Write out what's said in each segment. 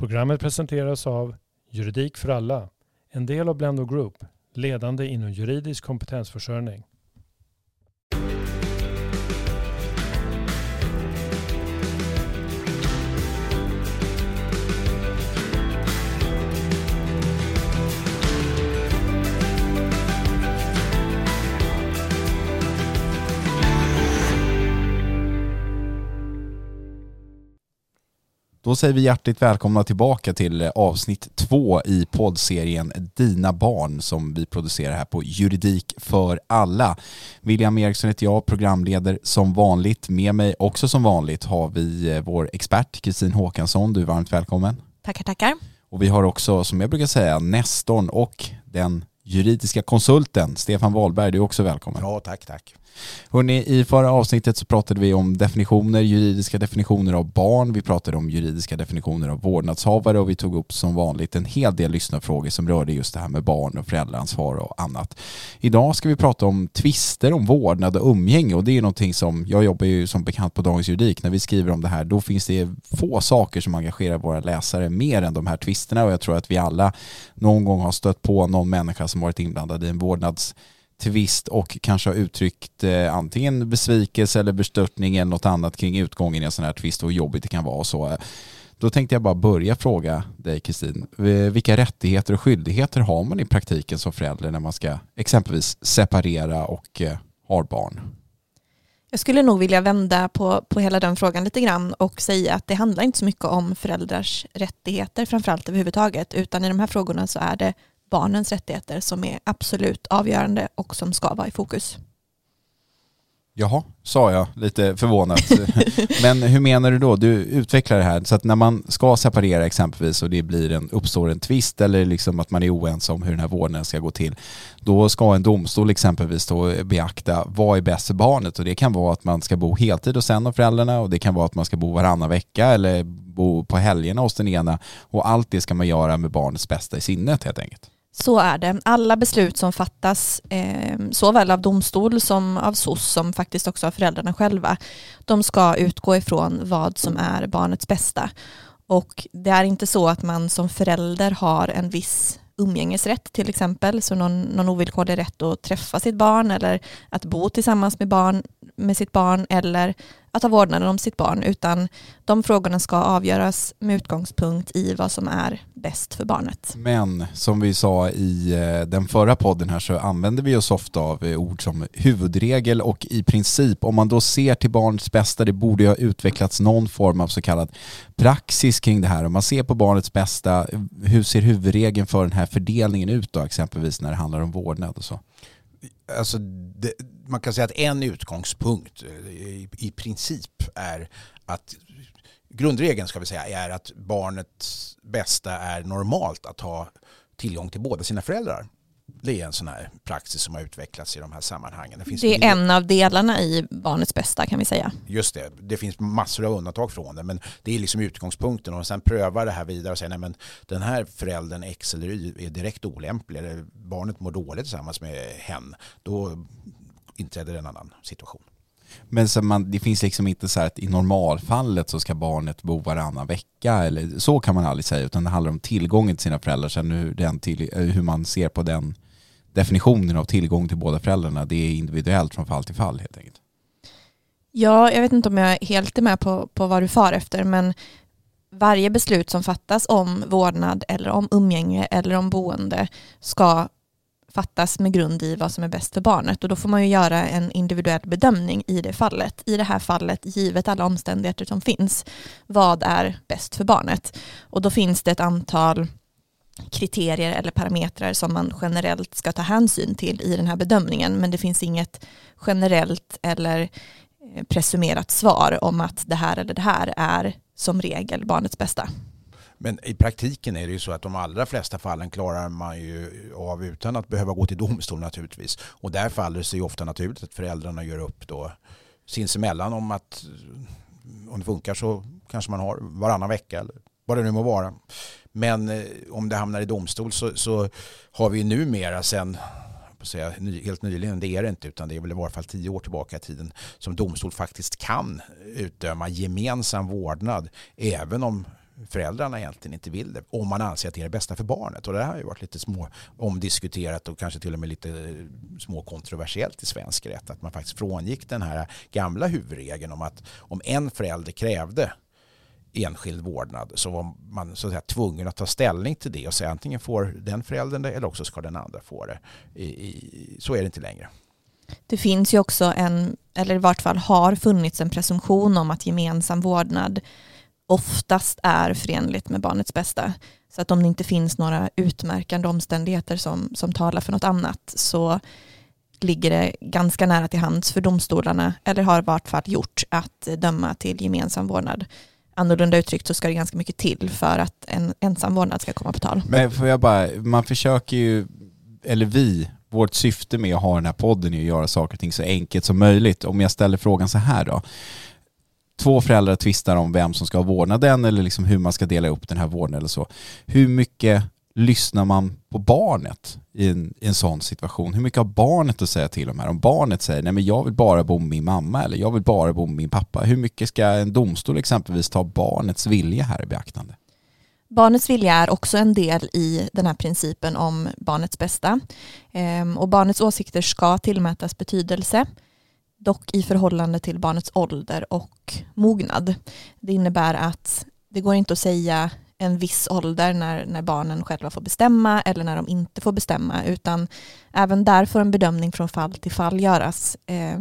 Programmet presenteras av Juridik för alla, en del av Blendo Group, ledande inom juridisk kompetensförsörjning. Då säger vi hjärtligt välkomna tillbaka till avsnitt två i poddserien Dina barn som vi producerar här på Juridik för alla. William Eriksson heter jag, programleder som vanligt. Med mig också som vanligt har vi eh, vår expert Kristin Håkansson. Du är varmt välkommen. Tackar, tackar. Och vi har också, som jag brukar säga, Nestorn och den juridiska konsulten Stefan Wahlberg. Du är också välkommen. Ja, tack, tack. Hörrni, i förra avsnittet så pratade vi om definitioner, juridiska definitioner av barn, vi pratade om juridiska definitioner av vårdnadshavare och vi tog upp som vanligt en hel del lyssnarfrågor som rörde just det här med barn och föräldraansvar och annat. Idag ska vi prata om tvister om vårdnad och umgänge och det är någonting som, jag jobbar ju som bekant på Dagens Juridik, när vi skriver om det här då finns det få saker som engagerar våra läsare mer än de här tvisterna och jag tror att vi alla någon gång har stött på någon människa som varit inblandad i en vårdnads tvist och kanske har uttryckt eh, antingen besvikelse eller bestörtning eller något annat kring utgången i en sån här tvist och hur jobbigt det kan vara och så. Då tänkte jag bara börja fråga dig Kristin, eh, vilka rättigheter och skyldigheter har man i praktiken som förälder när man ska exempelvis separera och eh, har barn? Jag skulle nog vilja vända på, på hela den frågan lite grann och säga att det handlar inte så mycket om föräldrars rättigheter framförallt överhuvudtaget utan i de här frågorna så är det barnens rättigheter som är absolut avgörande och som ska vara i fokus. Jaha, sa jag lite förvånat. Men hur menar du då? Du utvecklar det här så att när man ska separera exempelvis och det blir en, uppstår en tvist eller liksom att man är oense om hur den här vården ska gå till, då ska en domstol exempelvis då beakta vad är bäst för barnet och det kan vara att man ska bo heltid hos en av föräldrarna och det kan vara att man ska bo varannan vecka eller bo på helgerna hos den ena och allt det ska man göra med barnets bästa i sinnet helt enkelt. Så är det. Alla beslut som fattas, eh, såväl av domstol som av SOS, som faktiskt också av föräldrarna själva, de ska utgå ifrån vad som är barnets bästa. Och det är inte så att man som förälder har en viss umgängesrätt till exempel, så någon, någon ovillkorlig rätt att träffa sitt barn eller att bo tillsammans med, barn, med sitt barn eller att ha vårdnaden om sitt barn, utan de frågorna ska avgöras med utgångspunkt i vad som är bäst för barnet. Men som vi sa i eh, den förra podden här så använder vi oss ofta av eh, ord som huvudregel och i princip om man då ser till barnets bästa, det borde ju ha utvecklats någon form av så kallad praxis kring det här. Om man ser på barnets bästa, hur ser huvudregeln för den här fördelningen ut då exempelvis när det handlar om vårdnad och så? Alltså, det, man kan säga att en utgångspunkt eh, i, i princip är att grundregeln ska vi säga är att barnets bästa är normalt att ha tillgång till båda sina föräldrar. Det är en sån här praxis som har utvecklats i de här sammanhangen. Det, finns det är en av delarna i barnets bästa kan vi säga. Just det, det finns massor av undantag från det men det är liksom utgångspunkten och sen prövar det här vidare och säger nej men den här föräldern X eller Y är direkt olämplig eller barnet mår dåligt tillsammans med hen. Då inträder en annan situation. Men så man, det finns liksom inte så här att i normalfallet så ska barnet bo varannan vecka eller så kan man aldrig säga utan det handlar om tillgången till sina föräldrar. Sen hur, den till, eh, hur man ser på den definitionen av tillgång till båda föräldrarna det är individuellt från fall till fall helt enkelt. Ja, jag vet inte om jag helt är med på, på vad du far efter men varje beslut som fattas om vårdnad eller om umgänge eller om boende ska fattas med grund i vad som är bäst för barnet och då får man ju göra en individuell bedömning i det fallet. I det här fallet, givet alla omständigheter som finns, vad är bäst för barnet? Och då finns det ett antal kriterier eller parametrar som man generellt ska ta hänsyn till i den här bedömningen men det finns inget generellt eller eh, presumerat svar om att det här eller det här är som regel barnets bästa. Men i praktiken är det ju så att de allra flesta fallen klarar man ju av utan att behöva gå till domstol naturligtvis. Och där faller det sig ofta naturligt att föräldrarna gör upp då sinsemellan om att om det funkar så kanske man har varannan vecka eller vad det nu må vara. Men eh, om det hamnar i domstol så, så har vi numera sen säga, helt nyligen, det är det inte utan det är väl i varje fall tio år tillbaka i tiden som domstol faktiskt kan utdöma gemensam vårdnad även om föräldrarna egentligen inte vill det. Om man anser att det är det bästa för barnet. Och det här har ju varit lite små omdiskuterat och kanske till och med lite eh, små kontroversiellt i svensk rätt. Att man faktiskt frångick den här gamla huvudregeln om att om en förälder krävde enskild vårdnad så var man så att säga, tvungen att ta ställning till det och säga antingen får den föräldern det eller också ska den andra få det. I, i, så är det inte längre. Det finns ju också en, eller i vart fall har funnits en presumtion om att gemensam vårdnad oftast är förenligt med barnets bästa. Så att om det inte finns några utmärkande omständigheter som, som talar för något annat så ligger det ganska nära till hands för domstolarna, eller har i vart fall gjort, att döma till gemensam vårdnad. Annorlunda uttryckt så ska det ganska mycket till för att en ensam vårdnad ska komma på tal. Men får jag bara, man försöker ju, eller vi, vårt syfte med att ha den här podden är att göra saker och ting så enkelt som möjligt. Om jag ställer frågan så här då. Två föräldrar tvistar om vem som ska ha vårdnaden eller liksom hur man ska dela upp den här vårdnaden eller så. Hur mycket lyssnar man på barnet i en, i en sån situation? Hur mycket har barnet att säga till om här? Om barnet säger nej men jag vill bara bo med min mamma eller jag vill bara bo med min pappa. Hur mycket ska en domstol exempelvis ta barnets vilja här i beaktande? Barnets vilja är också en del i den här principen om barnets bästa. Ehm, och barnets åsikter ska tillmätas betydelse, dock i förhållande till barnets ålder och mognad. Det innebär att det går inte att säga en viss ålder när, när barnen själva får bestämma eller när de inte får bestämma utan även där får en bedömning från fall till fall göras. eh,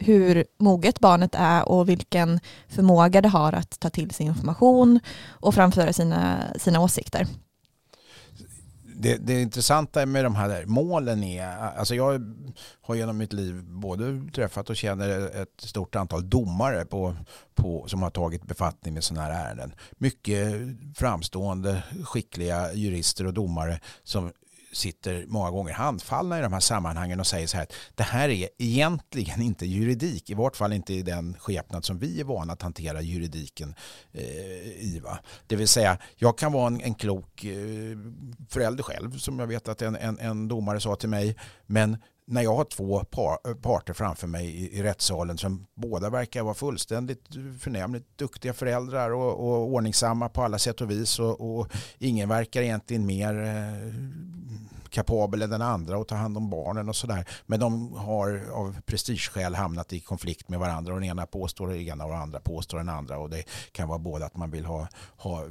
hur moget barnet är och vilken förmåga det har att ta till sig information och framföra sina, sina åsikter. Det, det intressanta med de här målen är, alltså jag har genom mitt liv både träffat och känner ett stort antal domare på, på, som har tagit befattning med sådana här ärenden. Mycket framstående, skickliga jurister och domare som sitter många gånger handfallna i de här sammanhangen och säger så här att det här är egentligen inte juridik, i vart fall inte i den skepnad som vi är vana att hantera juridiken eh, i. Va? Det vill säga, jag kan vara en, en klok eh, förälder själv som jag vet att en, en, en domare sa till mig, men när jag har två par, parter framför mig i, i rättssalen som båda verkar vara fullständigt förnämligt duktiga föräldrar och, och ordningsamma på alla sätt och vis och, och ingen verkar egentligen mer eh, kapabel än den andra att ta hand om barnen och sådär. Men de har av prestigeskäl hamnat i konflikt med varandra. Och den ena påstår det ena och den andra påstår den andra. Och det kan vara både att man vill ha, ha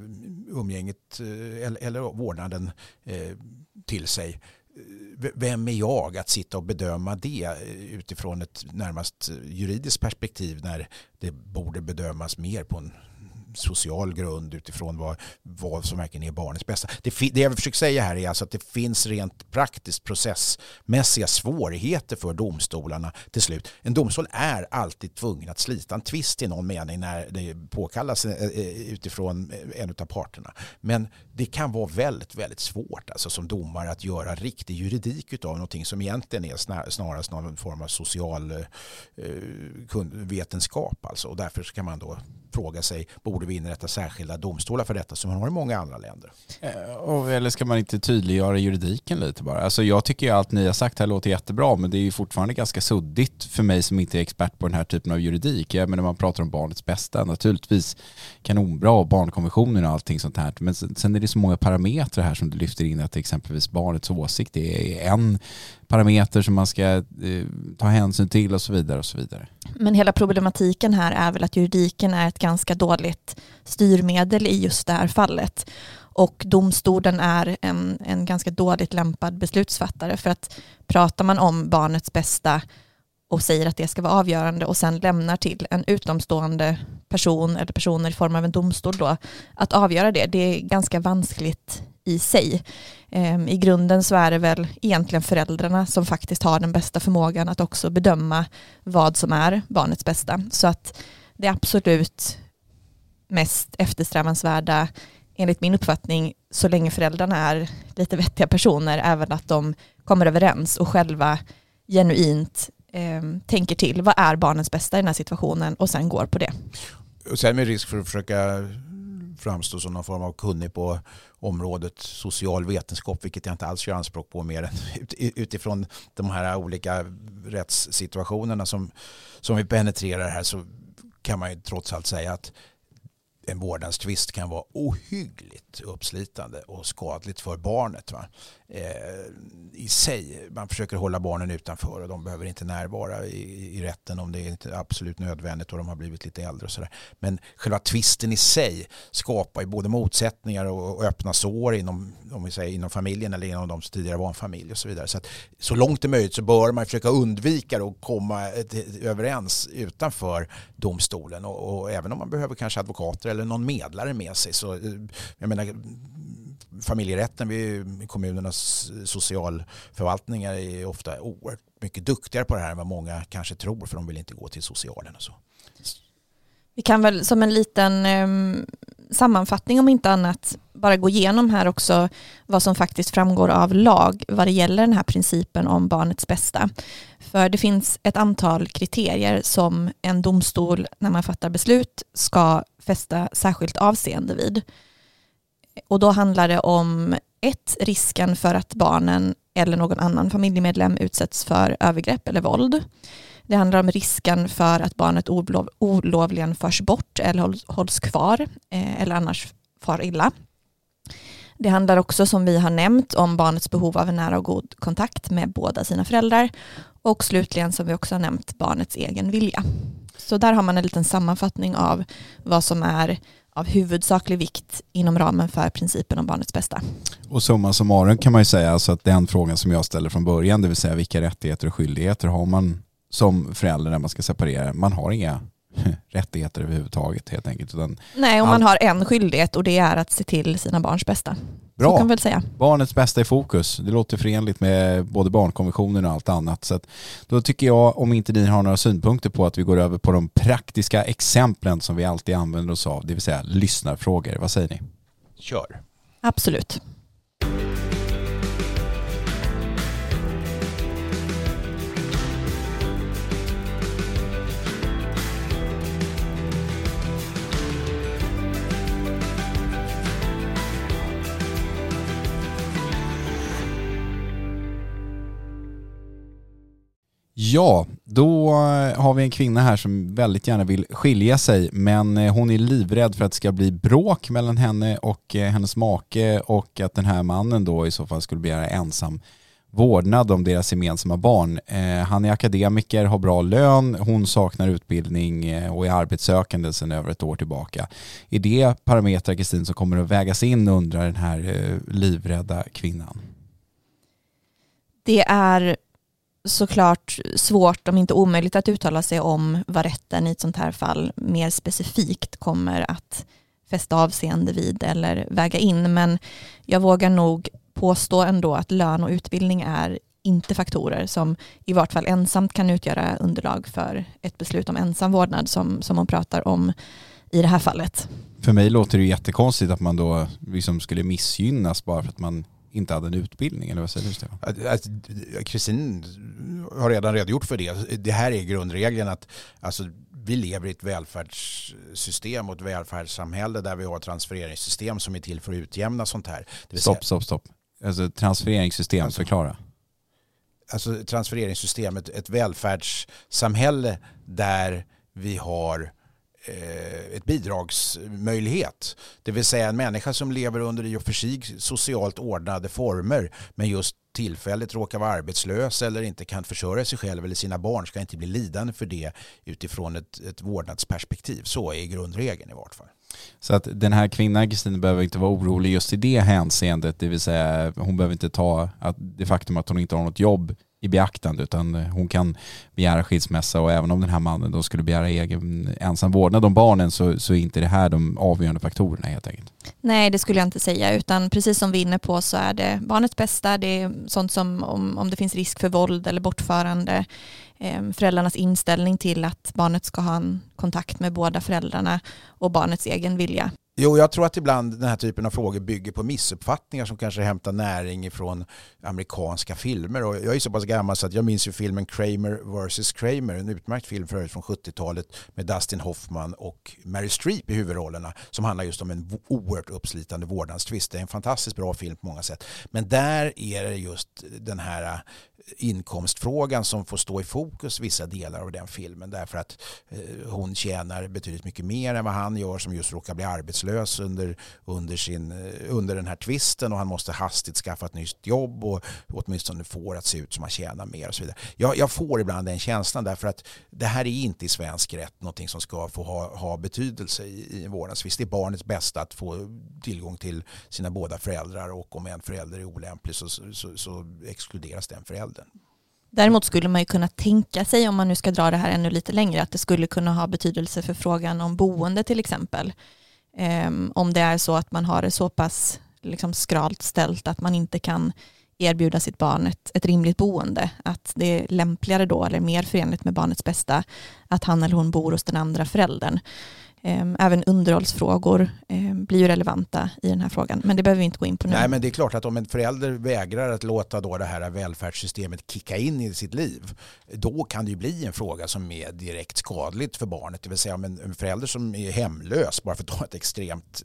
umgänget eh, eller, eller vårdnaden eh, till sig. Vem är jag att sitta och bedöma det eh, utifrån ett närmast eh, juridiskt perspektiv när det borde bedömas mer på en social grund utifrån vad, vad som verkligen är barnets bästa. Det, det jag försöker säga här är alltså att det finns rent praktiskt processmässiga svårigheter för domstolarna till slut. En domstol är alltid tvungen att slita en tvist i någon mening när det påkallas eh, eh, utifrån en av parterna. Men det kan vara väldigt, väldigt svårt alltså som domare att göra riktig juridik av någonting som egentligen är snarast någon form av social eh, vetenskap. Alltså. Och därför kan man då fråga sig, borde vi inrätta särskilda domstolar för detta som man har i många andra länder? Eh, och, eller ska man inte tydliggöra juridiken lite bara? Alltså jag tycker ju allt ni har sagt här låter jättebra men det är ju fortfarande ganska suddigt för mig som inte är expert på den här typen av juridik. Jag menar man pratar om barnets bästa, naturligtvis kanonbra och barnkonventionen och allting sånt här. Men sen är det så många parametrar här som du lyfter in att exempelvis barnets åsikt är en parameter som man ska eh, ta hänsyn till och så vidare och så vidare. Men hela problematiken här är väl att juridiken är ett ganska dåligt styrmedel i just det här fallet. Och domstolen är en, en ganska dåligt lämpad beslutsfattare för att pratar man om barnets bästa och säger att det ska vara avgörande och sen lämnar till en utomstående person eller personer i form av en domstol då att avgöra det. Det är ganska vanskligt i sig. Ehm, I grunden så är det väl egentligen föräldrarna som faktiskt har den bästa förmågan att också bedöma vad som är barnets bästa. Så att det absolut mest eftersträvansvärda enligt min uppfattning så länge föräldrarna är lite vettiga personer även att de kommer överens och själva genuint eh, tänker till vad är barnens bästa i den här situationen och sen går på det. Och sen med risk för att försöka framstå som någon form av kunnig på området social vetenskap, vilket jag inte alls gör anspråk på mer än utifrån de här olika rättssituationerna som, som vi penetrerar här så kan man ju trots allt säga att en vårdnadstvist kan vara ohyggligt uppslitande och skadligt för barnet. Va? Eh, I sig, man försöker hålla barnen utanför och de behöver inte närvara i, i rätten om det är inte absolut nödvändigt och de har blivit lite äldre och sådär. Men själva tvisten i sig skapar ju både motsättningar och, och öppna sår inom, om vi säger, inom familjen eller inom de som tidigare var en familj och så vidare. Så, att, så långt det är möjligt så bör man försöka undvika att komma överens utanför domstolen och, och även om man behöver kanske advokater eller någon medlare med sig. Så, eh, jag menar, familjerätten vid kommunernas socialförvaltningar är ofta oerhört mycket duktigare på det här än vad många kanske tror för de vill inte gå till socialen och så. Vi kan väl som en liten um, sammanfattning om inte annat bara gå igenom här också vad som faktiskt framgår av lag vad det gäller den här principen om barnets bästa. För det finns ett antal kriterier som en domstol när man fattar beslut ska fästa särskilt avseende vid. Och då handlar det om ett, risken för att barnen eller någon annan familjemedlem utsätts för övergrepp eller våld. Det handlar om risken för att barnet olov, olovligen förs bort eller hålls kvar eh, eller annars far illa. Det handlar också som vi har nämnt om barnets behov av en nära och god kontakt med båda sina föräldrar och slutligen som vi också har nämnt barnets egen vilja. Så där har man en liten sammanfattning av vad som är av huvudsaklig vikt inom ramen för principen om barnets bästa. Och summa summarum kan man ju säga alltså att den frågan som jag ställer från början, det vill säga vilka rättigheter och skyldigheter har man som förälder när man ska separera? Man har inga rättigheter överhuvudtaget helt enkelt. Utan Nej, och man har en skyldighet och det är att se till sina barns bästa. Bra. Så kan väl säga. Barnets bästa i fokus. Det låter förenligt med både barnkonventionen och allt annat. Så då tycker jag, om inte ni har några synpunkter på att vi går över på de praktiska exemplen som vi alltid använder oss av, det vill säga lyssnarfrågor. Vad säger ni? Kör. Absolut. Ja, då eh, har vi en kvinna här som väldigt gärna vill skilja sig men eh, hon är livrädd för att det ska bli bråk mellan henne och eh, hennes make och att den här mannen då i så fall skulle begära ensam vårdnad om deras gemensamma barn. Han är akademiker, har bra lön, hon saknar utbildning och är arbetssökande sedan över ett år tillbaka. Är det parametrar, Kristin, som kommer att vägas in undrar den här livrädda kvinnan? Det är såklart svårt, om inte omöjligt, att uttala sig om vad rätten i ett sånt här fall mer specifikt kommer att fästa avseende vid eller väga in. Men jag vågar nog påstå ändå att lön och utbildning är inte faktorer som i vart fall ensamt kan utgöra underlag för ett beslut om ensam vårdnad som, som hon pratar om i det här fallet. För mig låter det jättekonstigt att man då liksom skulle missgynnas bara för att man inte hade en utbildning, eller vad säger du Stefan? Kristin har redan redogjort för det. Det här är grundregeln att alltså, vi lever i ett välfärdssystem och ett välfärdssamhälle där vi har transfereringssystem som är till för att utjämna sånt här. stopp, stopp, stopp. Alltså transfereringssystem, alltså, förklara. Alltså transfereringssystemet, ett välfärdssamhälle där vi har Eh, ett bidragsmöjlighet. Det vill säga en människa som lever under i och för sig socialt ordnade former men just tillfälligt råkar vara arbetslös eller inte kan försörja sig själv eller sina barn ska inte bli lidande för det utifrån ett, ett vårdnadsperspektiv. Så är grundregeln i vart fall. Så att den här kvinnan, Kristin, behöver inte vara orolig just i det hänseendet, det vill säga hon behöver inte ta att det faktum att hon inte har något jobb i beaktande utan eh, hon kan begära skilsmässa och även om den här mannen då skulle begära egen ensam vårdnad om barnen så, så är inte det här de avgörande faktorerna helt enkelt. Nej det skulle jag inte säga utan precis som vi är inne på så är det barnets bästa, det är sånt som om, om det finns risk för våld eller bortförande, eh, föräldrarnas inställning till att barnet ska ha en kontakt med båda föräldrarna och barnets egen vilja. Jo, jag tror att ibland den här typen av frågor bygger på missuppfattningar som kanske hämtar näring ifrån amerikanska filmer. Och jag är så pass gammal så att jag minns ju filmen Kramer vs. Kramer, en utmärkt film för från 70-talet med Dustin Hoffman och Mary Streep i huvudrollerna som handlar just om en oerhört uppslitande vårdnadstvist. Det är en fantastiskt bra film på många sätt. Men där är det just den här inkomstfrågan som får stå i fokus vissa delar av den filmen därför att eh, hon tjänar betydligt mycket mer än vad han gör som just råkar bli arbetslös under, under, sin, eh, under den här tvisten och han måste hastigt skaffa ett nytt jobb och åtminstone får att se ut som han tjänar mer och så vidare. Jag, jag får ibland den känslan därför att det här är inte i svensk rätt någonting som ska få ha, ha betydelse i, i vårdnadstvist. Det är barnets bästa att få tillgång till sina båda föräldrar och om en förälder är olämplig så, så, så exkluderas den föräldern. Däremot skulle man ju kunna tänka sig, om man nu ska dra det här ännu lite längre, att det skulle kunna ha betydelse för frågan om boende till exempel. Um, om det är så att man har det så pass liksom skralt ställt att man inte kan erbjuda sitt barn ett, ett rimligt boende, att det är lämpligare då, eller mer förenligt med barnets bästa, att han eller hon bor hos den andra föräldern. Ehm, även underhållsfrågor ehm, blir ju relevanta i den här frågan. Men det behöver vi inte gå in på nu. Nej, men det är klart att om en förälder vägrar att låta då det här välfärdssystemet kicka in i sitt liv, då kan det ju bli en fråga som är direkt skadligt för barnet. Det vill säga om en förälder som är hemlös, bara för att ta ett extremt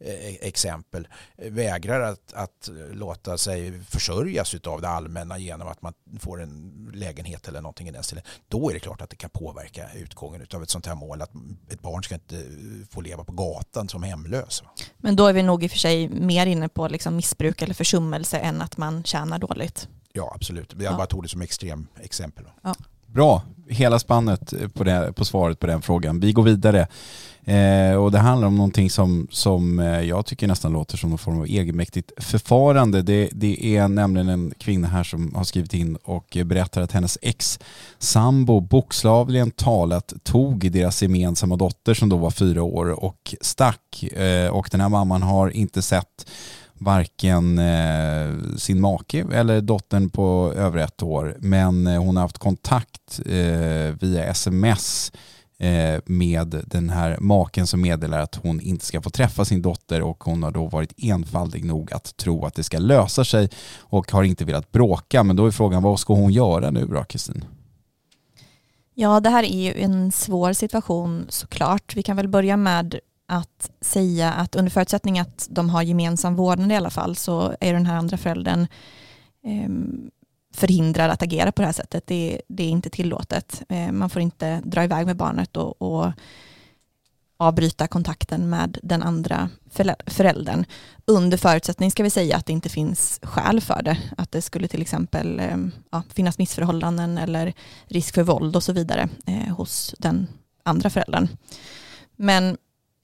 eh, e, exempel, vägrar att, att låta sig försörjas av det allmänna genom att man får en lägenhet eller någonting i den stilen, då är det klart att det kan påverka utgången av ett sånt här mål. Att ett barn ska inte få leva på gatan som hemlös. Men då är vi nog i och för sig mer inne på liksom missbruk eller försummelse än att man tjänar dåligt. Ja, absolut. Jag bara tog det som extrem exempel. Ja. Bra, hela spannet på, det, på svaret på den frågan. Vi går vidare. Eh, och det handlar om någonting som, som eh, jag tycker nästan låter som någon form av egenmäktigt förfarande. Det, det är nämligen en kvinna här som har skrivit in och berättar att hennes ex sambo bokstavligen talat tog deras gemensamma dotter som då var fyra år och stack. Eh, och den här mamman har inte sett varken eh, sin make eller dottern på över ett år. Men eh, hon har haft kontakt eh, via sms eh, med den här maken som meddelar att hon inte ska få träffa sin dotter och hon har då varit enfaldig nog att tro att det ska lösa sig och har inte velat bråka. Men då är frågan vad ska hon göra nu då Kristin? Ja, det här är ju en svår situation såklart. Vi kan väl börja med att säga att under förutsättning att de har gemensam vårdnad i alla fall så är den här andra föräldern eh, förhindrad att agera på det här sättet. Det, det är inte tillåtet. Eh, man får inte dra iväg med barnet och, och avbryta kontakten med den andra föräldern. Under förutsättning ska vi säga att det inte finns skäl för det. Att det skulle till exempel ehm, ja, finnas missförhållanden eller risk för våld och så vidare eh, hos den andra föräldern. Men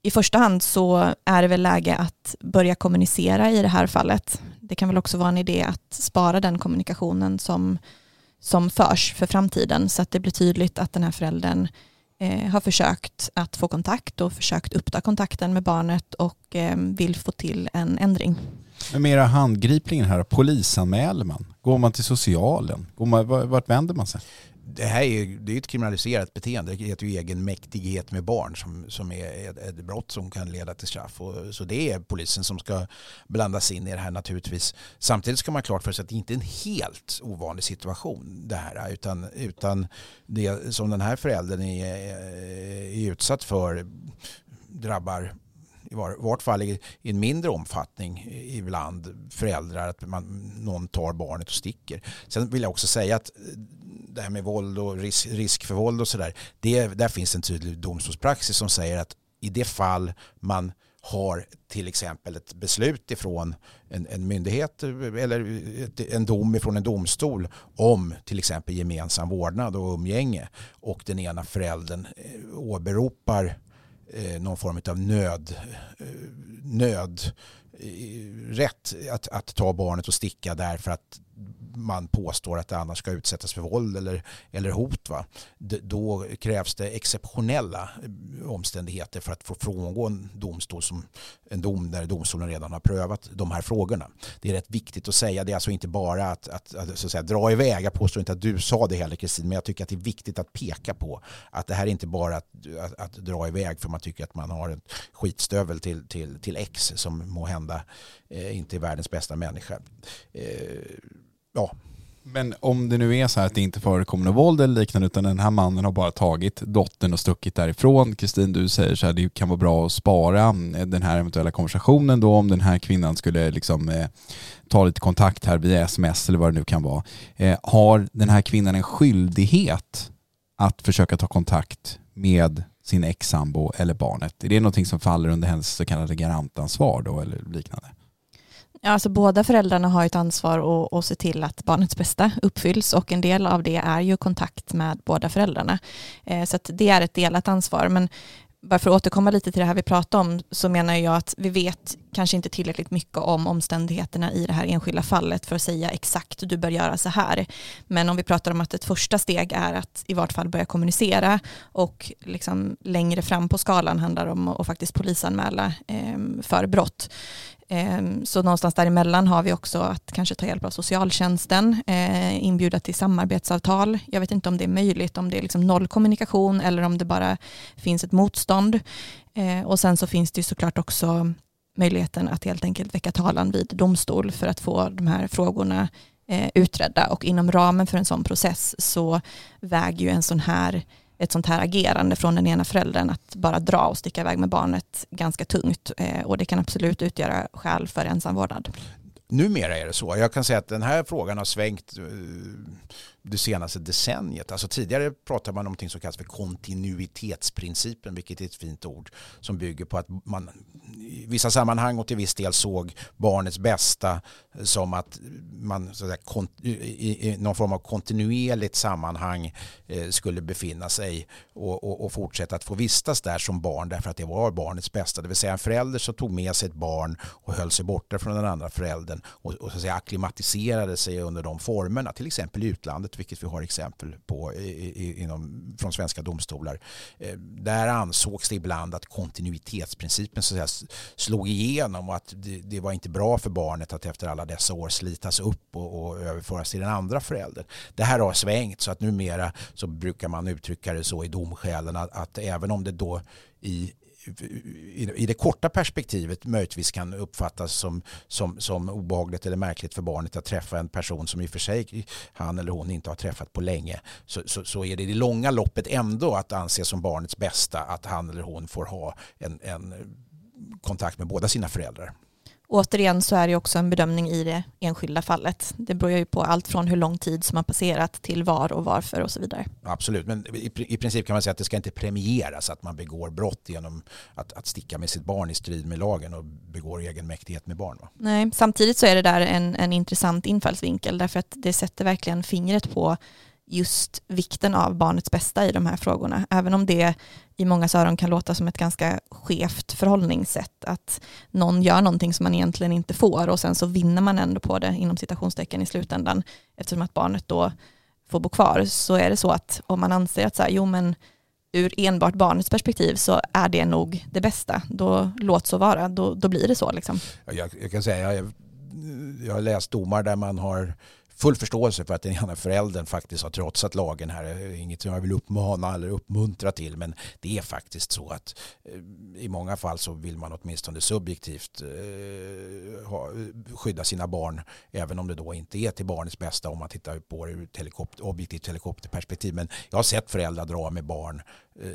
i första hand så är det väl läge att börja kommunicera i det här fallet. Det kan väl också vara en idé att spara den kommunikationen som, som förs för framtiden så att det blir tydligt att den här föräldern eh, har försökt att få kontakt och försökt uppta kontakten med barnet och eh, vill få till en ändring. Men mera handgripligen här, polisanmäler man? Går man till socialen? Går man, vart vänder man sig? Det här är, det är ett kriminaliserat beteende. Det heter ju egenmäktighet med barn som, som är ett brott som kan leda till straff. Och, så det är polisen som ska blandas in i det här naturligtvis. Samtidigt ska man ha klart för sig att det inte är en helt ovanlig situation det här. Utan, utan det som den här föräldern är, är utsatt för drabbar i vart fall i, en mindre omfattning ibland föräldrar att man, någon tar barnet och sticker. Sen vill jag också säga att eh, det här med våld och risk, risk för våld och sådär. Där finns en tydlig domstolspraxis som säger att i det fall man har till exempel ett beslut ifrån en, en myndighet eh, eller eh, en dom ifrån en domstol om till exempel gemensam vårdnad och umgänge och den ena föräldern åberopar Eh, någon form av nöd, eh, nöd rätt att, att ta barnet och sticka därför att man påstår att det annars ska utsättas för våld eller, eller hot. Va? Då krävs det exceptionella eh, omständigheter för att få frångå en domstol som en dom där domstolen redan har prövat de här frågorna. Det är rätt viktigt att säga. Det är alltså inte bara att, att, att, så att säga, dra iväg. Jag påstår inte att du sa det heller Kristin, men jag tycker att det är viktigt att peka på att det här är inte bara att, att, att dra iväg för man tycker att man har en skitstövel till, till, till X som må hända eh, inte är världens bästa människa. Eh, ja. Men om det nu är så här att det inte förekommer något våld eller liknande utan den här mannen har bara tagit dottern och stuckit därifrån. Kristin, du säger så här, det kan vara bra att spara eh, den här eventuella konversationen då om den här kvinnan skulle liksom eh, ta lite kontakt här via sms eller vad det nu kan vara. Eh, har den här kvinnan en skyldighet att försöka ta kontakt med sin ex-sambo eller barnet? Är det någonting som faller under hennes så kallade garantansvar då eller liknande? Ja, alltså båda föräldrarna har ett ansvar att, att se till att barnets bästa uppfylls och en del av det är ju kontakt med båda föräldrarna. Eh, så det är ett delat ansvar. Men bara för att återkomma lite till det här vi pratade om så menar jag att vi vet kanske inte tillräckligt mycket om omständigheterna i det här enskilda fallet för att säga exakt du bör göra så här. Men om vi pratar om att ett första steg är att i vart fall börja kommunicera och liksom längre fram på skalan handlar om att faktiskt polisanmäla ehm, för brott. Ehm, så någonstans däremellan har vi också att kanske ta hjälp av socialtjänsten, eh, inbjuda till samarbetsavtal. Jag vet inte om det är möjligt, om det är liksom noll kommunikation eller om det bara finns ett motstånd. Eh, och sen så finns det såklart också möjligheten att helt enkelt väcka talan vid domstol för att få de här frågorna eh, utredda och inom ramen för en sån process så väger ju en sån här ett sånt här agerande från den ena föräldern att bara dra och sticka iväg med barnet ganska tungt eh, och det kan absolut utgöra skäl för ensam vårdnad. Numera är det så. Jag kan säga att den här frågan har svängt eh, det senaste decenniet. Alltså tidigare pratade man om något som kallas för kontinuitetsprincipen, vilket är ett fint ord som bygger på att man i vissa sammanhang och till viss del såg barnets bästa som att man så att säga, i, någon form av kontinuerligt sammanhang eh, skulle befinna sig och, och, och, fortsätta att få vistas där som barn därför att det var barnets bästa. Det vill säga en förälder som tog med sig ett barn och höll sig borta från den andra föräldern och, och så att säga, akklimatiserade sig under de formerna, till exempel i utlandet, vilket vi har exempel på inom, från svenska domstolar. Eh, där ansågs det ibland att kontinuitetsprincipen så att säga, slog igenom och att det, det, var inte bra för barnet att efter alla dessa år slitas upp och, och överföras till den andra föräldern. Det här har svängt så att numera så brukar man uttrycka det så i domskälen att, att även om det då i i det korta perspektivet möjligtvis kan uppfattas som, som, som obehagligt eller märkligt för barnet att träffa en person som i och för sig han eller hon inte har träffat på länge så, så, så är det i det långa loppet ändå att anse som barnets bästa att han eller hon får ha en, en kontakt med båda sina föräldrar. Återigen så är det också en bedömning i det enskilda fallet. Det beror ju på allt från hur lång tid som har passerat till var och varför och så vidare. Absolut, men i, princip kan man säga att det ska inte premieras att man begår brott genom att, att sticka med sitt barn i strid med lagen och begår egenmäktighet med barn. Va? Nej, samtidigt så är det där en, en intressant infallsvinkel därför att det sätter verkligen fingret på just vikten av barnets bästa i de här frågorna. Även om det i många öron kan låta som ett ganska skevt förhållningssätt. Att någon gör någonting som man egentligen inte får och sen så vinner man ändå på det inom citationstecken i slutändan eftersom att barnet då får bo kvar. Så är det så att om man anser att så här, jo men ur enbart barnets perspektiv så är det nog det bästa. Då låt så vara, då, då blir det så. Liksom. Jag, jag kan säga, jag, jag har läst domar där man har full förståelse för att den ena föräldern faktiskt har trotsat lagen här. Inget som jag vill uppmana eller uppmuntra till men det är faktiskt så att eh, i många fall så vill man åtminstone subjektivt eh, skydda sina barn även om det då inte är till barnets bästa om man tittar på det ur ett helikopter, objektivt helikopterperspektiv. Men jag har sett föräldrar dra med barn eh,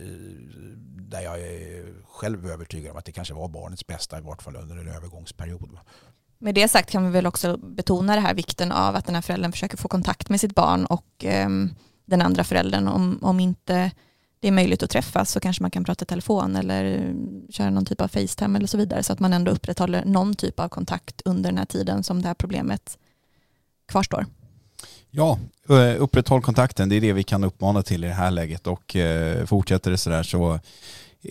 där jag är själv övertygad om att det kanske var barnets bästa i vart fall under en övergångsperiod. Med det sagt kan vi väl också betona det här vikten av att den här föräldern försöker få kontakt med sitt barn och eh, den andra föräldern. Om, om inte det är möjligt att träffas så kanske man kan prata i telefon eller eh, köra någon typ av Facetime eller så vidare så att man ändå upprätthåller någon typ av kontakt under den här tiden som det här problemet kvarstår. Ja, eh, upprätthåll kontakten. Det är det vi kan uppmana till i det här läget och eh, fortsätter det sådär så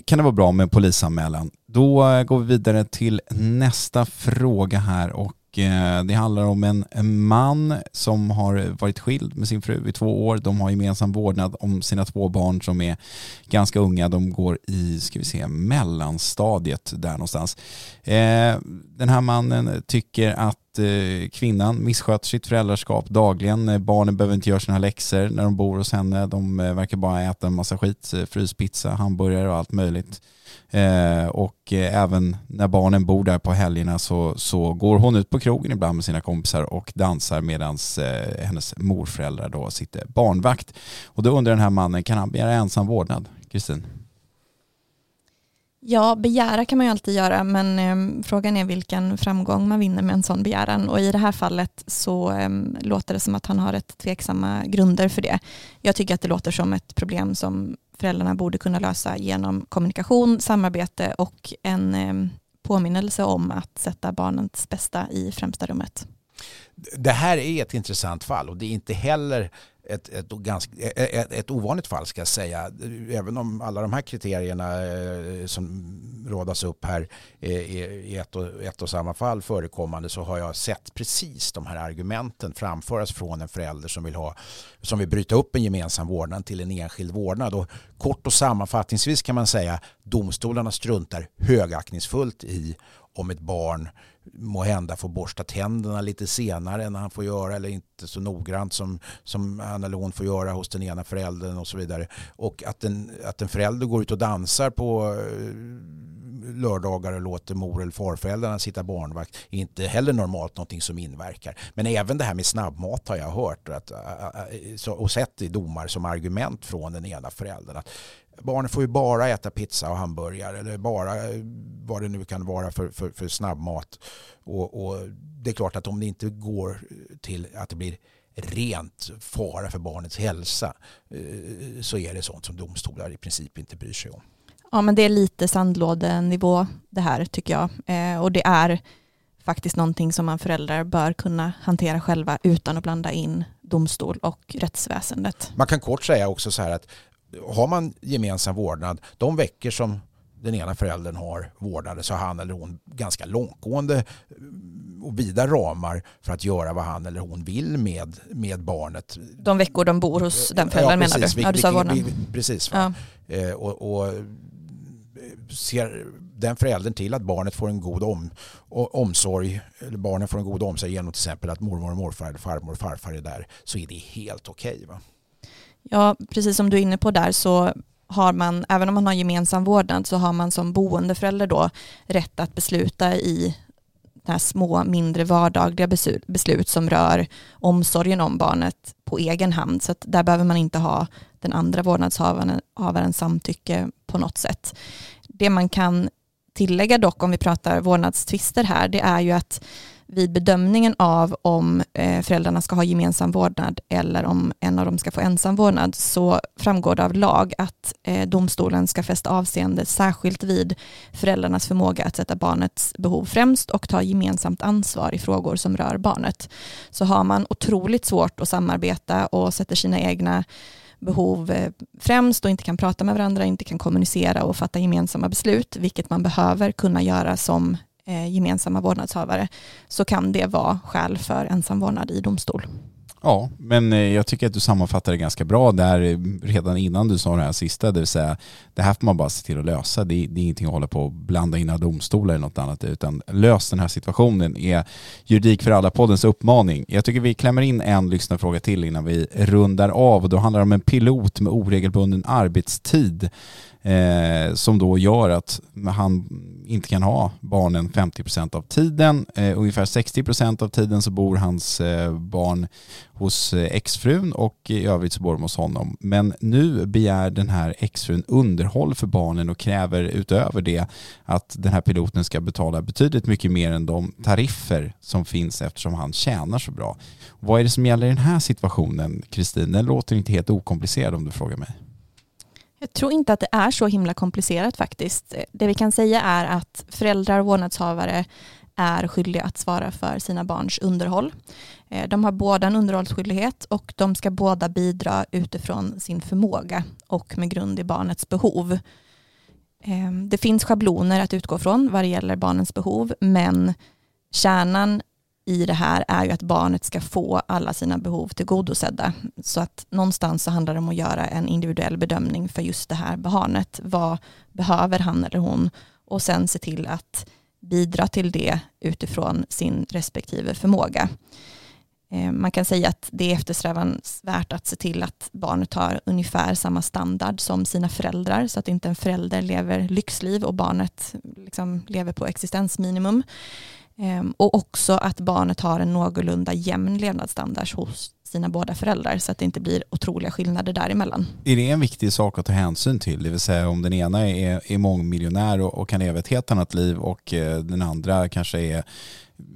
kan det vara bra med polisanmälan. Då eh, går vi vidare till nästa fråga här och eh, det handlar om en man som har varit skild med sin fru i två år. De har gemensam vårdnad om sina två barn som är ganska unga. De går i, ska vi se, mellanstadiet där någonstans. Eh, den här mannen tycker att att eh, kvinnan missköter sitt föräldraskap dagligen. Eh, barnen behöver inte göra sina läxor när de bor hos henne. De eh, verkar bara äta en massa skit, fryspizza, hamburgare och allt möjligt. Och även när barnen bor där på helgerna så, så går hon ut på krogen ibland med sina kompisar och dansar medan hennes morföräldrar då sitter barnvakt. Och då undrar den här mannen, kan han begära ensam vårdnad? Kristin? Ja, begära kan man ju alltid göra, men eh, frågan är vilken framgång man vinner med en sån begäran. Och i det här fallet så eh, låter det som att han har rätt tveksamma grunder för det. Jag tycker att det låter som ett problem som föräldrarna borde kunna lösa genom kommunikation, samarbete och en eh, påminnelse om att sätta barnets bästa i främsta rummet. Det här är ett intressant fall och det är inte heller ett, ett, ganska, e, e, ett, ett ovanligt fall ska jag säga. Även om alla de här kriterierna eh, som rådas upp här eh, är i ett och, ett och samma fall förekommande så har jag sett precis de här argumenten framföras från en förälder som vill, ha, som vill bryta upp en gemensam vårdnad till en enskild vårdnad. Och kort och sammanfattningsvis kan man säga domstolarna struntar högaktningsfullt i om ett barn må hända får borsta tänderna lite senare än han får göra eller inte så noggrant som, som han eller hon får göra hos den ena föräldern och så vidare. Och att en, att en förälder går ut och dansar på eh, lördagar och låter mor eller farföräldrarna sitta barnvakt är inte heller normalt någonting som inverkar. Men även det här med snabbmat har jag hört att, eh, eh, och sett i domar som argument från den ena föräldern. Att barnen får ju bara äta pizza och hamburgare eller bara vad det nu kan vara för, för, för snabbmat. Och, och, det är klart att om det inte går till att det blir rent fara för barnets hälsa eh, så är det sånt som domstolar i princip inte bryr sig om. Ja men det är lite sandlådenivå det här tycker jag. Eh, och det är faktiskt någonting som man föräldrar bör kunna hantera själva utan att blanda in domstol och rättsväsendet. Man kan kort säga också så här att har man gemensam vårdnad, de veckor som den ena föräldern har vårdnaden så har han eller hon ganska långtgående och vida ramar för att göra vad han eller hon vill med, med barnet. De veckor de bor hos den föräldern ja, menar du? Ja, du vårdnad. Precis. Ja. Eh, och, och, ser den föräldern till att barnet får en god om, omsorg, eller barnen får en god omsorg genom till exempel att mormor och morfar, farmor och farfar är där, så är det helt okej. Okay, Ja, precis som du är inne på där så har man, även om man har gemensam vårdnad, så har man som boendeförälder då rätt att besluta i här små, mindre vardagliga beslut som rör omsorgen om barnet på egen hand. Så där behöver man inte ha den andra vårdnadshavarens samtycke på något sätt. Det man kan tillägga dock om vi pratar vårdnadstvister här, det är ju att vid bedömningen av om eh, föräldrarna ska ha gemensam vårdnad eller om en av dem ska få ensam vårdnad så framgår det av lag att eh, domstolen ska fästa avseende särskilt vid föräldrarnas förmåga att sätta barnets behov främst och ta gemensamt ansvar i frågor som rör barnet. Så har man otroligt svårt att samarbeta och sätter sina egna behov eh, främst och inte kan prata med varandra, inte kan kommunicera och fatta gemensamma beslut, vilket man behöver kunna göra som Eh, gemensamma vårdnadshavare så kan det vara skäl för ensam vårdnad i domstol. Ja, men eh, jag tycker att du sammanfattar det ganska bra där eh, redan innan du sa det här sista, det vill säga det här får man bara se till att lösa. Det är, det är ingenting att hålla på och blanda in domstolar eller något annat, utan lös den här situationen är Juridik för alla-poddens uppmaning. Jag tycker vi klämmer in en lyssnarfråga till innan vi rundar av och då handlar det om en pilot med oregelbunden arbetstid eh, som då gör att han inte kan ha barnen 50% av tiden. Eh, ungefär 60% av tiden så bor hans eh, barn hos eh, exfrun och i övrigt så bor de hos honom. Men nu begär den här exfrun underhåll för barnen och kräver utöver det att den här piloten ska betala betydligt mycket mer än de tariffer som finns eftersom han tjänar så bra. Vad är det som gäller i den här situationen, Kristin? Den låter inte helt okomplicerad om du frågar mig. Jag tror inte att det är så himla komplicerat faktiskt. Det vi kan säga är att föräldrar och vårdnadshavare är skyldiga att svara för sina barns underhåll. Eh, de har båda en underhållsskyldighet och de ska båda bidra utifrån sin förmåga och med grund i barnets behov. Eh, det finns schabloner att utgå från vad det gäller barnens behov men kärnan i det här är ju att barnet ska få alla sina behov tillgodosedda. Så att någonstans så handlar det om att göra en individuell bedömning för just det här barnet. Vad behöver han eller hon? Och sen se till att bidra till det utifrån sin respektive förmåga. Eh, man kan säga att det är eftersträvansvärt att se till att barnet har ungefär samma standard som sina föräldrar så att inte en förälder lever lyxliv och barnet liksom lever på existensminimum. Ehm, och också att barnet har en någorlunda jämn levnadsstandard hos sina båda föräldrar så att det inte blir otroliga skillnader däremellan. Är det en viktig sak att ta hänsyn till? Det vill säga om den ena är, är mångmiljonär och, och kan leva ett helt annat liv och eh, den andra kanske är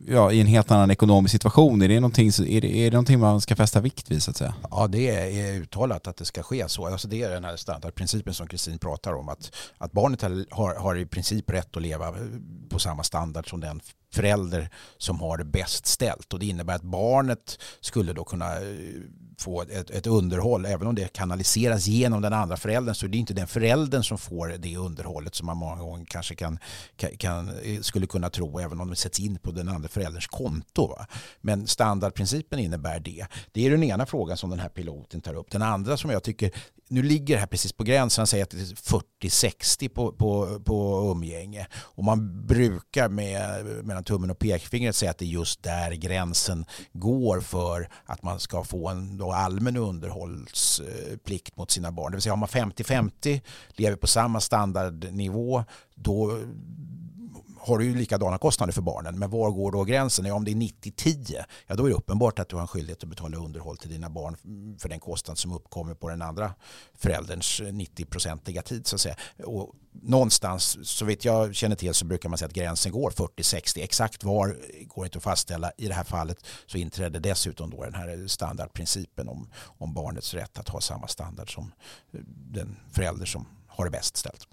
ja, i en helt annan ekonomisk situation. Är det, någonting, är, det, är det någonting man ska fästa vikt vid så att säga? Ja, det är uttalat att det ska ske så. Alltså det är den här standardprincipen som Kristin pratar om. Att, att barnet har, har i princip rätt att leva på samma standard som den förälder som har det bäst ställt. Och det innebär att barnet skulle då kunna eh, få ett, ett, underhåll, även om det kanaliseras genom den andra föräldern så är det inte den föräldern som får det underhållet som man många gånger kanske kan, kan, eh, skulle kunna tro, även om det sätts in på den andra förälderns konto. Va? Men standardprincipen innebär det. Det är den ena frågan som den här piloten tar upp. Den andra som jag tycker nu ligger det här precis på gränsen, säger att det är 40-60 på, på, på umgänge. Och man brukar med, mellan tummen och pekfingret säga att det är just där gränsen går för att man ska få en då allmän underhållsplikt mot sina barn. Det vill säga har man 50-50, lever på samma standardnivå, då har du ju likadana kostnader för barnen. Men var går då gränsen? Ja, om det är 90-10, ja då är det uppenbart att du har en skyldighet att betala underhåll till dina barn för den kostnad som uppkommer på den andra förälderns 90-procentiga tid. Så att säga. Och någonstans, så vitt jag känner till, så brukar man säga att gränsen går 40-60. Exakt var går inte att fastställa. I det här fallet så inträdde dessutom då den här standardprincipen om, om barnets rätt att ha samma standard som den förälder som har det bäst ställt.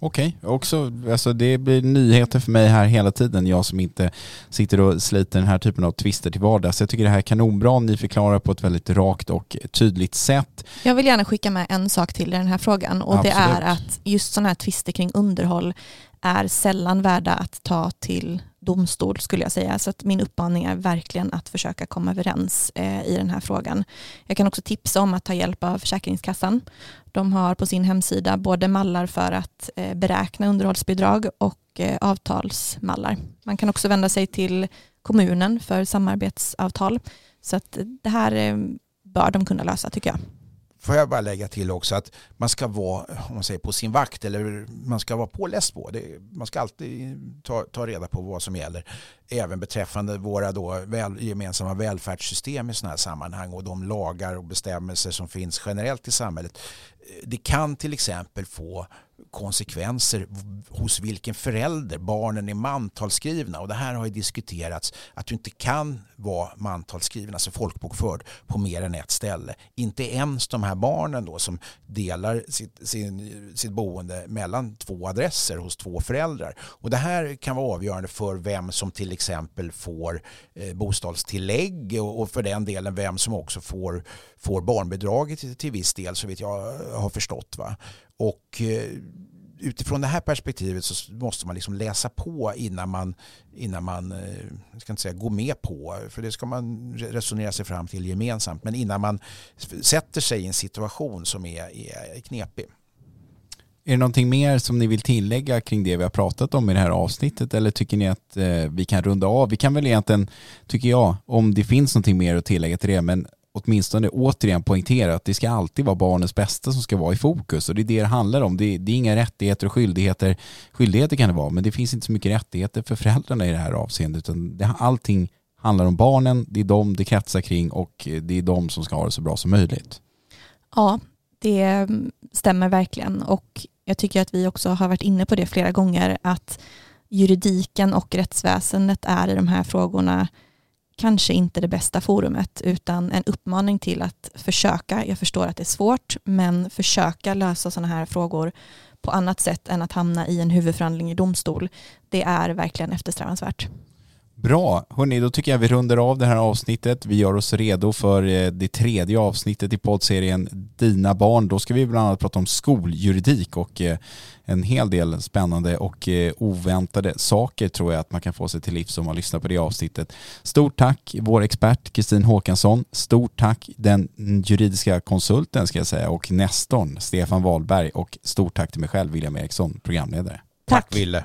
Okej, okay. också, alltså det blir nyheter för mig här hela tiden. Jag som inte sitter och sliter den här typen av twister till vardags. Jag tycker det här är kanonbra. Ni förklarar på ett väldigt rakt och tydligt sätt. Jag vill gärna skicka med en sak till i den här frågan och Absolut. det är att just sådana här tvister kring underhåll är sällan värda att ta till domstol skulle jag säga. Så att min uppmaning är verkligen att försöka komma överens eh, i den här frågan. Jag kan också tipsa om att ta hjälp av Försäkringskassan. De har på sin hemsida både mallar för att eh, beräkna underhållsbidrag och eh, avtalsmallar. Man kan också vända sig till kommunen för samarbetsavtal. Så att det här eh, bör de kunna lösa tycker jag. Får jag bara lägga till också att man ska vara om man säger, på sin vakt eller man ska vara påläst på. Det, man ska alltid ta, ta reda på vad som gäller. Även beträffande våra då väl, gemensamma välfärdssystem i sådana här sammanhang och de lagar och bestämmelser som finns generellt i samhället. Det kan till exempel få konsekvenser hos vilken förälder barnen är mantalsskrivna. Och det här har ju diskuterats att du inte kan vara mantalsskriven, alltså folkbokförd, på mer än ett ställe. Inte ens de här barnen då som delar sitt, sin, sitt boende mellan två adresser hos två föräldrar. Och det här kan vara avgörande för vem som till exempel får eh, bostadstillägg och, och, för den delen vem som också får, får barnbidraget till, till viss del så vet jag har förstått. Va? Och eh, utifrån det här perspektivet så måste man liksom läsa på innan man, innan man jag ska inte säga gå med på, för det ska man resonera sig fram till gemensamt, men innan man sätter sig i en situation som är, är knepig. Är det någonting mer som ni vill tillägga kring det vi har pratat om i det här avsnittet eller tycker ni att eh, vi kan runda av? Vi kan väl egentligen, tycker jag, om det finns någonting mer att tillägga till det, men åtminstone återigen poängtera att det ska alltid vara barnens bästa som ska vara i fokus och det är det det handlar om. Det är, det är inga rättigheter och skyldigheter. Skyldigheter kan det vara, men det finns inte så mycket rättigheter för föräldrarna i det här avseendet utan det, allting handlar om barnen, det är de det kretsar kring och eh, det är de som ska ha det så bra som möjligt. Ja, det stämmer verkligen och jag tycker att vi också har varit inne på det flera gånger att juridiken och rättsväsendet är i de här frågorna kanske inte det bästa forumet utan en uppmaning till att försöka, jag förstår att det är svårt, men försöka lösa sådana här frågor på annat sätt än att hamna i en huvudförhandling i domstol. Det är verkligen eftersträvansvärt. Bra, hörni, då tycker jag vi runder av det här avsnittet. Vi gör oss redo för eh, det tredje avsnittet i poddserien Dina barn. Då ska vi bland annat prata om skoljuridik och eh, en hel del spännande och eh, oväntade saker tror jag att man kan få sig till livs om man lyssnar på det avsnittet. Stort tack vår expert Kristin Håkansson. Stort tack den juridiska konsulten ska jag säga och nästorn Stefan Wahlberg och stort tack till mig själv William Eriksson, programledare. Tack, tack Ville.